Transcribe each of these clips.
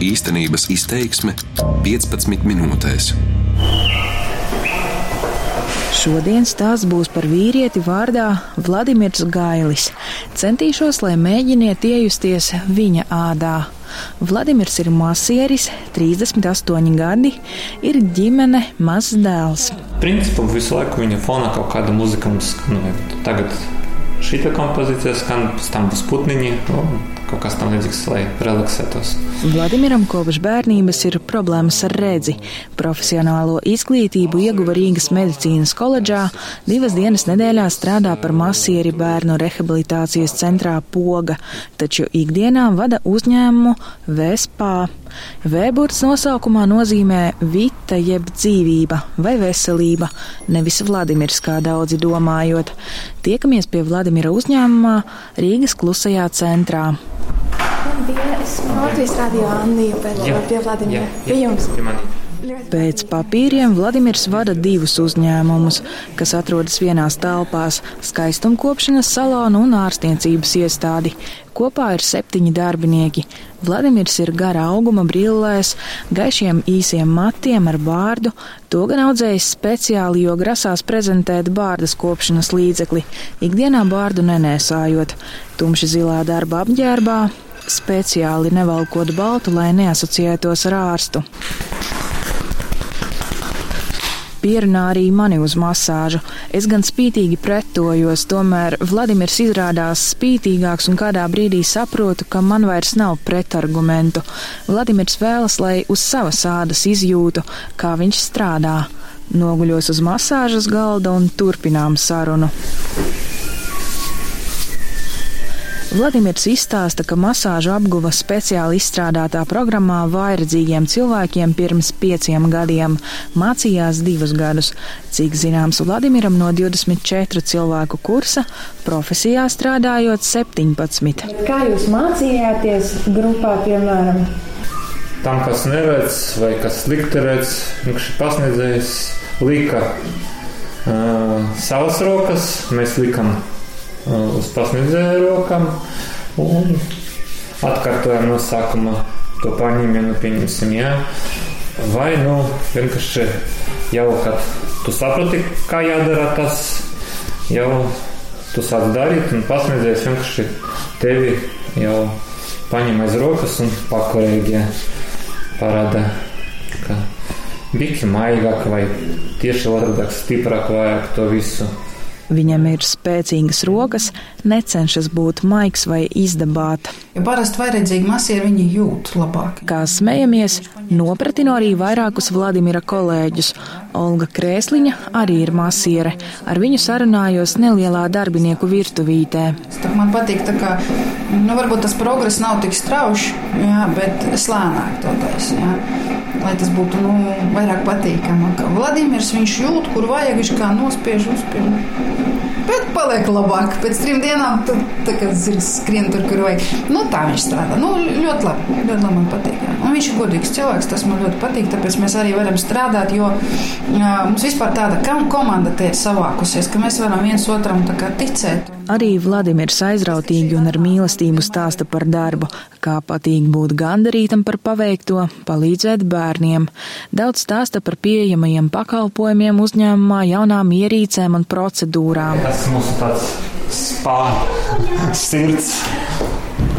Īstenības izteiksme 15 minūtēs. Šodien stāsts būs par vīrieti vārdā Vladimirs Gailis. Centīšos, lai mēģiniet iejusties viņa ādā. Vladimirs ir masieris, 38 gadi, ir ģimene, mazs dēls. Principā visu laiku viņa fonā kaut kāda muzika mums skan. Tagad šī kompozīcija skan, pēc tam būs putniņi, kaut kas tam līdzīgs, lai relaksētos. Vladimiram kopš bērnības ir problēmas ar redzi. Profesionālo izglītību ieguva Rīgas medicīnas koledžā, divas dienas nedēļā strādā par masieri bērnu rehabilitācijas centrā Poga, taču ikdienā vada uzņēmumu Vespā. Vēburts nosaukumā nozīmē vita jeb dzīvība vai veselība, nevis Vladimirs, kā daudzi domājot. Tiekamies pie Vladimira uzņēmumā Rīgas klusajā centrā. Labdien, esmu Latvijas radio Annija, bet jā, pie Vladimira. Pie jums. Pie. Pēc papīriem Vladimirs vada divus uzņēmumus, kas atrodas vienās telpās - skaistumkopšanas salonu un ārstniecības iestādi. Kopā ir septiņi darbinieki. Vladimirs ir gara auguma brillēs, gaišiem īsiem matiem ar bārdu, to gan audzējis speciāli, jo grasās prezentēt bārdas kopšanas līdzekli, ikdienā bārdu nenēsājot, tumši zilā darba apģērbā, speciāli nevalkot baltu, lai neasociētos ar ārstu. Pierunā arī mani uz masāžu. Es gan spītīgi pretojos, tomēr Vladimirs izrādās spītīgāks un kādā brīdī saprotu, ka man vairs nav pretargumentu. Vladimirs vēlas, lai uz savas ādas izjūtu, kā viņš strādā. Noguļos uz masāžas galda un turpinām sarunu. Vladimirs izstāsta, ka masāžu apguva speciāli izstrādātā programmā vairedzīgiem cilvēkiem pirms pieciem gadiem. Mācījās divus gadus. Cik zināms, Vladimiram no 24 cilvēku kursa profesijā strādājot 17. Kā jūs mācījāties grupā, piemēram? Tam, kas neredz vai kas slikti redz, viņš pasniedzējs lika uh, savas rokas, mēs likam Uh, uz pasniedzēju rokām un atkārtojam no sākuma to paņēmienu, pieņemsim, jā. Vai nu vienkārši jau, kad tu saproti, kā jādara tas, jau tu sāc darīt, un pasniedzējs vienkārši tevi jau paņem aiz rokas un pakorēģē parāda, ka biki maigāk vai tieši vairāk stiprāk vajag to visu Viņam ir spēcīgas rokas, necenšas būt maigs vai izdabāt. Ja parasti vajadzīgi masieri viņi jūt labāk. Kā smejamies, nopratino arī vairākus Vladimira kolēģus. Olga Krēsliņa arī ir masiere. Ar viņu sarunājos nelielā darbinieku virtuvītē. Man patīk, kā, nu varbūt tas progress nav tik strauši, jā, bet slēnāk to taisa lai tas būtu nu, vairāk patīkami. Vladimirs viņš jūt, kur vajag, viņš kā nospiež uzspiež. Bet paliek labāk. Pēc trim dienām tu skrien tur, kur vajag. Nu, tā viņš strādā. Nu, ļoti labi. Ļoti labi man patīk. Jā. Un viņš ir godīgs cilvēks. Tas man ļoti patīk. Tāpēc mēs arī varam strādāt. Jo mums vispār tāda komanda te ir savākusies, ka mēs varam viens otram ticēt. Arī Vladimirs aizrautīgi un ar mīlestību stāsta par darbu, kā patīk būt gandarītam par paveikto, palīdzēt bērniem. Daudz stāsta par pieejamajiem pakalpojumiem uzņēmumā, jaunām ierīcēm un procedūrām. Tas mūsu tāds spā sirds.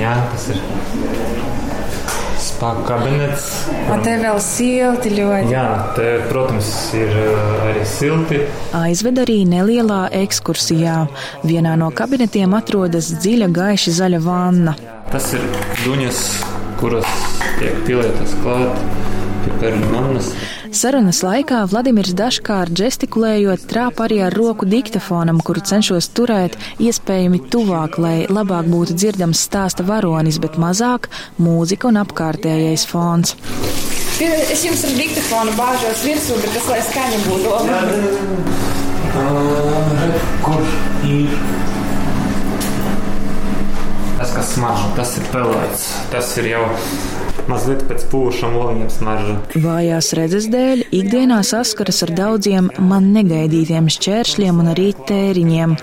Jā, tas ir spēku kabinets. Un te vēl silti ļoti. Jā, te, protams, ir eh, arī silti. Aizved arī nelielā ekskursijā. Vienā no kabinetiem atrodas dziļa gaiša zaļa vanna. Tas ir duņas, kuras tiek pielietas klāt, piperņu vannas. Sarunas laikā Vladimirs dažkārt gestikulējot trāp arī ar roku diktafonam, kuru cenšos turēt iespējami tuvāk, lai labāk būtu dzirdams stāsta varonis, bet mazāk mūzika un apkārtējais fons. Es jums ar diktafonu bāžos virsū, bet tas, lai skaņa būtu labi. Kur ir? Smaržo, tas ir pelēts. Tas ir jau mazliet pēc pūšām oliņiem smarža. Vājās redzes dēļ ikdienā saskaras ar daudziem man negaidītiem šķēršļiem un arī tēriņiem.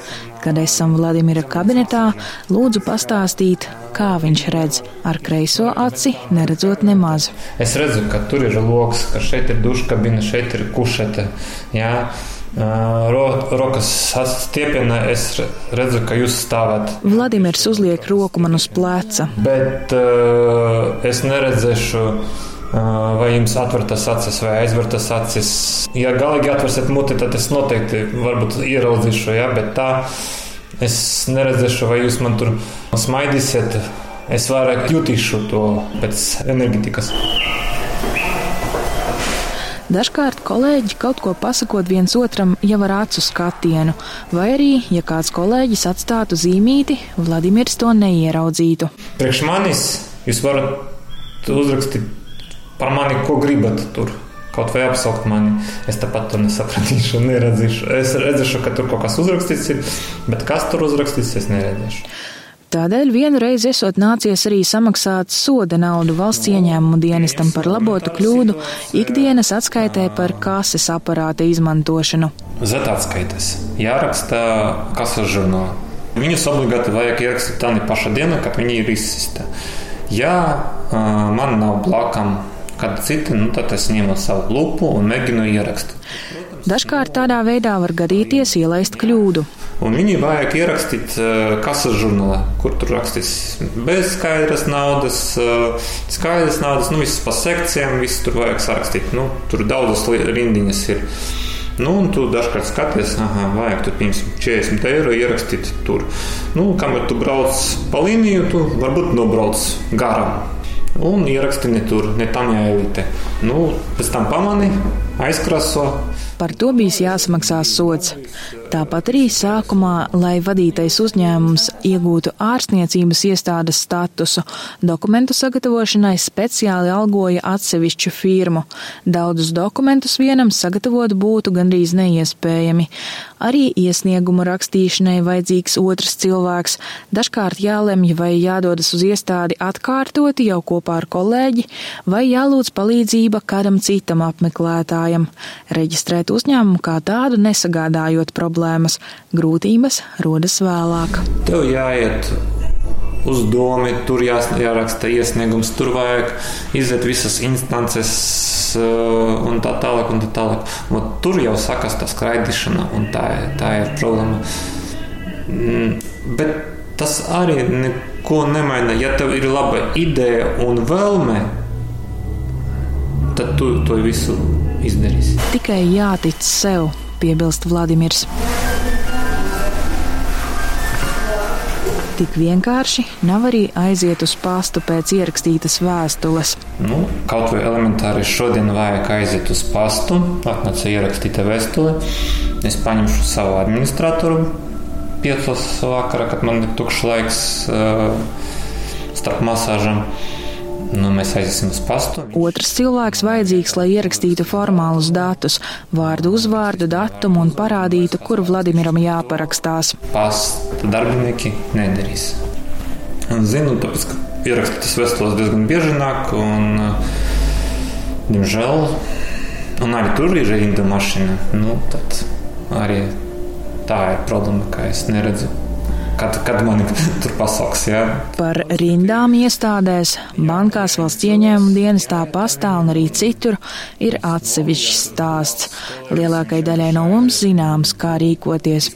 Kad esam Vladimira kabinetā, lūdzu pastāstīt, kā viņš redz ar kreiso aci, neredzot nemaz. Es redzu, ka tur ir loks, ka šeit ir duškabina, šeit ir kušete. Jā. Ro, rokas stiepienā es redzu, ka jūs stāvat. Vladimirs uzliek roku man uz pleca. Bet uh, es neredzēšu, uh, vai jums atvērtas acis vai aizvērtas acis. Ja galīgi atvērsiet muti, tad es noteikti varbūt ieraudzīšu, ja, bet tā es neredzēšu, vai jūs man tur smaidīsiet. Es vairāk jutīšu to pēc enerģetikas. Dažkārt kolēģi kaut ko pasakot viens otram jau ar acu skatienu, vai arī, ja kāds kolēģis atstātu zīmīti, Vladimirs to neieraudzītu. Priekš manis jūs varat uzrakstīt par mani, ko gribat tur. Kaut vai apsaukt mani, es tāpat to nesapratīšu, neredzīšu. Es redzēšu, ka tur kaut kas uzrakstīts, ir, bet kas tur uzrakstīts, es neredzēšu. Tādēļ vienu reizi esot nācies arī samaksāt soda naudu valsts ieņēmumu dienestam par labotu kļūdu ikdienas atskaitē par kases aparāta izmantošanu. Z atskaites jāraksta kases žurnālā. Viņus obligāti vajag ierakstīt tā paša diena, kad viņi ir izsista. Ja man nav blakam kāda cita, nu, tad es ņemu savu lupu un mēģinu ierakstīt. Dažkārt tādā veidā var gadīties ielaist kļūdu. Un viņi vajag ierakstīt uh, kases žurnālā, kur tur rakstīs bez skaidras naudas, uh, skaidras naudas, nu, visas pa sekcijām, viss tur vajag sarakstīt. Nu, tur daudzas rindiņas ir. Nu, un tu dažkārt skaties, ah, vajag tur 40 eiro ierakstīt tur. Nu, kamēr tu brauc pa līniju, tu varbūt nobrauc garām. Un ieraksti ne tur, ne tam jāielīte. Nu, pēc tam pamani, aizkraso. Par to bijis jāsamaksā sots. Tāpat arī sākumā, lai vadītais uzņēmums iegūtu ārstniecības iestādes statusu, dokumentu sagatavošanai speciāli algoja atsevišķu firmu. Daudzus dokumentus vienam sagatavot būtu gandrīz neiespējami. Arī iesniegumu rakstīšanai vajadzīgs otrs cilvēks. Dažkārt jālemj, vai jādodas uz iestādi atkārtoti jau kopā ar kolēģi, vai jālūdz palīdzība kādam citam apmeklētājam. Reģistrēt uzņēmumu kā tādu nesagādājot problēmas, grūtības rodas vēlāk. Tev jāiet uz domu, tur jā, jāraksta iesniegums, tur vajag iziet visas instances uh, un tā tālāk. Un tā tālāk. Un tur jau sākas tā skraidīšana, un tā, tā ir problēma. Mm, bet tas arī neko nemaina. Ja tev ir laba ideja un vēlme, tad tu to visu izdarīsi. Tikai jātic sev piebilst Vladimirs. Tik vienkārši nav arī aiziet uz pastu pēc ierakstītas vēstules. Nu, kaut vai elementāri šodien vajag aiziet uz pastu, atnāca ierakstīta vēstule. Es paņemšu savu administratoru piecos vakarā, kad man ir tukšs laiks uh, starp masāžām. Nu, mēs aiziesim uz pastu. Otrs cilvēks vajadzīgs, lai ierakstītu formālus datus, vārdu, uzvārdu, datumu un parādītu, kur Vladimiram jāparakstās. Pasta darbinieki nedarīs. Zinu, tāpēc, ka ierakstītas vēstules diezgan bieži nāk, un, diemžēl, un arī tur ir rinda mašīna. Nu, tad arī tā ir problēma, ka es neredzu kad, kad mani tur pasauks. Jā. Par rindām iestādēs, bankās, valsts ieņēmuma dienestā, pastā un arī citur ir atsevišķs stāsts. Lielākai daļai no mums zināms, kā rīkoties.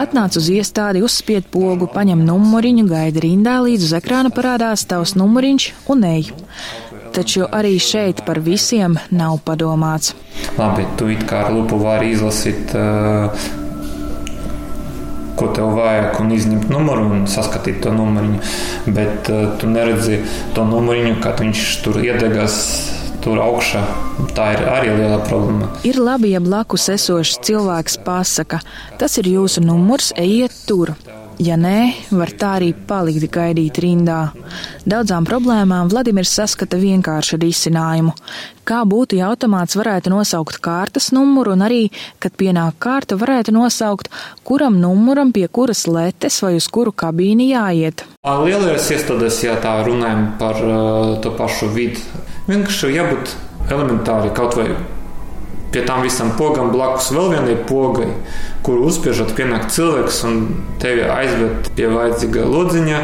Atnāc uz iestādi, uzspied pogu, paņem numuriņu, gaida rindā, līdz uz ekrāna parādās tavs numuriņš un ej taču arī šeit par visiem nav padomāts. Labi, tu it kā ar lupu vari izlasīt uh, ko tev vajag, un izņemt numuru un saskatīt to numuriņu. Bet uh, tu neredzi to numuriņu, kad viņš tur iedegās. Tur augšā tā ir arī liela problēma. Ir labi, ja blakus esošs cilvēks pasaka, tas ir jūsu numurs, ejiet tur. Ja nē, var tā arī palikt gaidīt rindā. Daudzām problēmām Vladimirs saskata vienkāršu risinājumu. Kā būtu, ja automāts varētu nosaukt kārtas numuru un arī, kad pienāk kārta, varētu nosaukt, kuram numuram pie kuras letes vai uz kuru kabīni jāiet. Lielajās iestādēs, ja tā runājam par uh, to pašu vidi, vienkārši jābūt elementāri kaut vai pie tam visam pogam blakus vēl vienai pogai, kur uzspiežot pienāk cilvēks un tevi aizved pie vajadzīga lodziņa.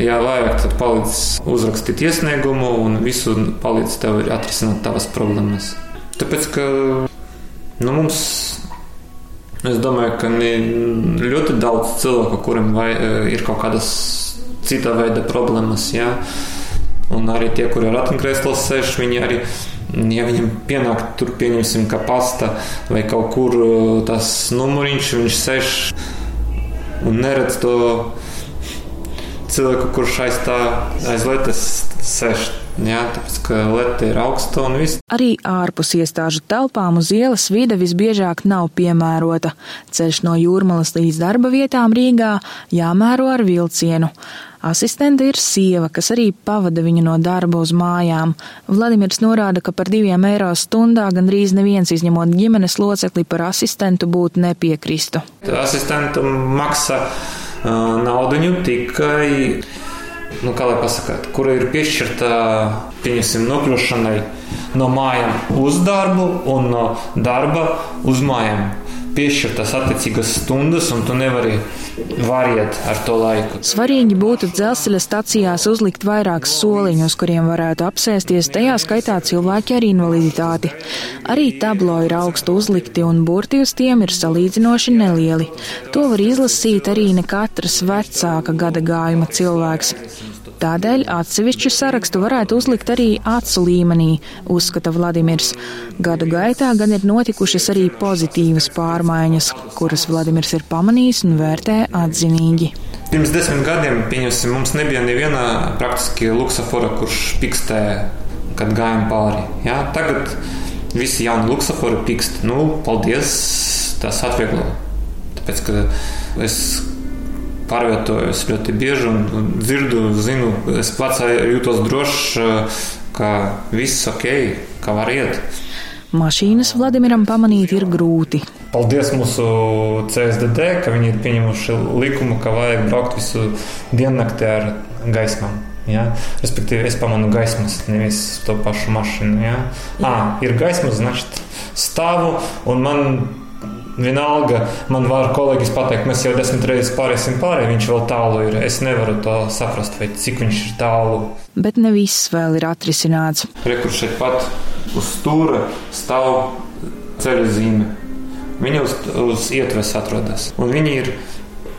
Ja vajag, tad palīdz uzrakstīt iesniegumu un visu palīdz tev atrisināt tavas problēmas. Tāpēc, ka nu, mums, es domāju, ka ļoti daudz cilvēku, kuriem vai, ir kaut kādas cita veida problēmas, ja? un arī tie, kuri ir ratiņkrēslos sēž, viņi arī ja viņam pienāk tur, pieņemsim, ka pasta vai kaut kur uh, tas numuriņš, viņš sēž un neredz to cilvēku, kurš aiz tā aiz lietas sēž. Jā, tāpēc, ka lete ir augsta un viss. Arī ārpus iestāžu telpām uz ielas vide visbiežāk nav piemērota. Ceļš no jūrmalas līdz darba vietām Rīgā jāmēro ar vilcienu. Asistente ir sieva, kas arī pavada viņu no darba uz mājām. Vladimirs norāda, ka par diviem eiro stundā gandrīz neviens izņemot ģimenes locekli par asistentu būtu nepiekristu. Asistentam maksā uh, naudu tikai nu, kā lai pasakāt, kura ir piešķirta, pieņemsim, nokļūšanai no mājām uz darbu un no darba uz mājām piešķirtas attiecīgas stundas, un tu nevari variet ar to laiku. Svarīgi būtu dzelzceļa stacijās uzlikt vairāk soliņu, uz kuriem varētu apsēsties, tajā skaitā cilvēki ar invaliditāti. Arī tablo ir augstu uzlikti, un burti uz tiem ir salīdzinoši nelieli. To var izlasīt arī ne katrs vecāka gada gājuma cilvēks. Tādēļ atsevišķu sarakstu varētu uzlikt arī acu līmenī, uzskata Vladimirs. Gadu gaitā gan ir notikušas arī pozitīvas pārmaiņas, kuras Vladimirs ir pamanījis un vērtē atzinīgi. Pirms desmit gadiem, pieņemsim, mums nebija neviena praktiski luksafora, kurš pikstē, kad gājām pāri. Ja? Tagad visi jauni luksafori pikst. Nu, paldies, tas atvieglo. Tāpēc, ka es pārvietojos ļoti bieži un, un dzirdu, zinu, es pats jūtos drošs, ka viss ok, ka var iet. Mašīnas Vladimiram pamanīt ir grūti. Paldies mūsu CSDD, ka viņi ir pieņemuši likumu, ka vajag braukt visu diennakti ar gaismām. Ja? Respektīvi, es pamanu gaismas, nevis to pašu mašīnu. Ja? À, ir gaismas, значит, stāvu un man Vienalga, man var kolēģis pateikt, mēs jau desmit reizes pāriesim pāri, viņš vēl tālu ir. Es nevaru to saprast, vai cik viņš ir tālu. Bet ne viss vēl ir atrisināts. Rekur šeit pat uz stūra stāv ceļa zīme. Viņa uz, uz ietves atrodas, un viņa ir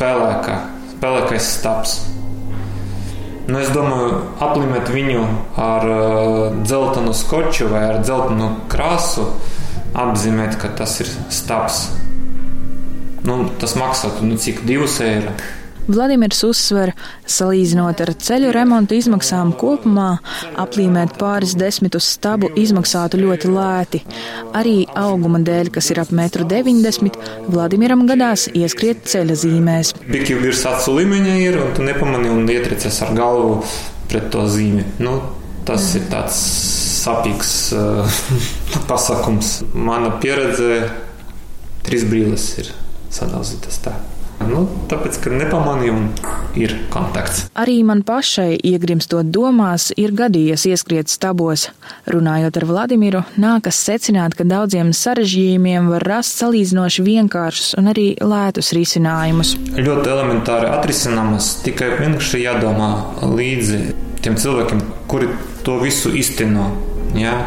pelēkā, pelēkais stāps. Nu, es domāju, aplimēt viņu ar uh, dzeltenu skoču vai ar dzeltenu krāsu, apzīmēt, ka tas ir stāps. Nu, tas maksātu nu, cik divus eiro. Vladimirs uzsver, salīdzinot ar ceļu remontu izmaksām kopumā, aplīmēt pāris desmitus stabu izmaksātu ļoti lēti. Arī auguma dēļ, kas ir ap 1,90 m, Vladimiram gadās ieskriet ceļa zīmēs. Biki virs acu līmeņa ir, un tu nepamani un ietricies ar galvu pret to zīmi. Nu, tas ir tāds sapīgs uh, pasakums. Mana pieredze trīs brīles ir sadalītas tā. Nu, tāpēc, ka nepamanīju, un ir kontakts. Arī man pašai, iegrimstot domās, ir gadījies ieskriet stabos. Runājot ar Vladimiru, nākas secināt, ka daudziem sarežģījumiem var rast salīdzinoši vienkāršus un arī lētus risinājumus. Ļoti elementāri atrisināmas, tikai vienkārši jādomā līdzi tiem cilvēkiem, kuri to visu izteno. Ja?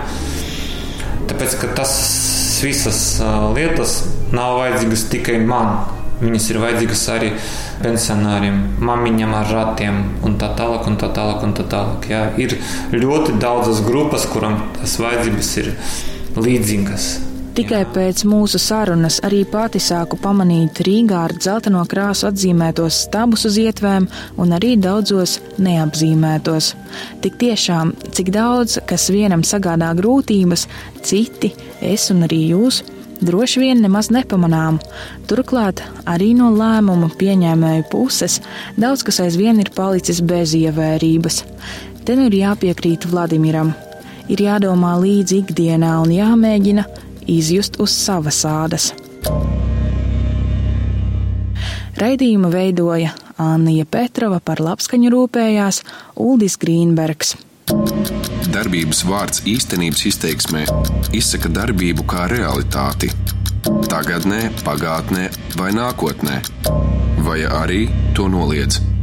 Tāpēc, ka tas visas lietas nav vajadzīgas tikai man. Viņas ir vajadzīgas arī pensionāriem, mamiņam ar ratiem un tā tālāk. Un tā tālāk, un tā tālāk jā. Ir ļoti daudzas grupas, kurām tas vajadzības ir līdzīgas. Tikai pēc mūsu sarunas arī pati sāku pamanīt Rīgā ar dzelteno krāsu atzīmētos stabus uz ietvēm un arī daudzos neapzīmētos. Tik tiešām, cik daudz, kas vienam sagādā grūtības, citi, es un arī jūs, droši vien nemaz nepamanām. Turklāt arī no lēmumu pieņēmēju puses daudz kas aizvien ir palicis bez ievērības. Te nu ir jāpiekrīt Vladimiram. Ir jādomā līdzi ikdienā un jāmēģina izjust uz savas ādas. Raidījumu veidoja Anija Petrova, par labskaņu rūpējās Uldis Grīnbergs. Darbības vārds īstenības izteiksmē izsaka darbību kā realitāti. Tagatnē, pagātnē vai nākotnē, vai arī to noliedz.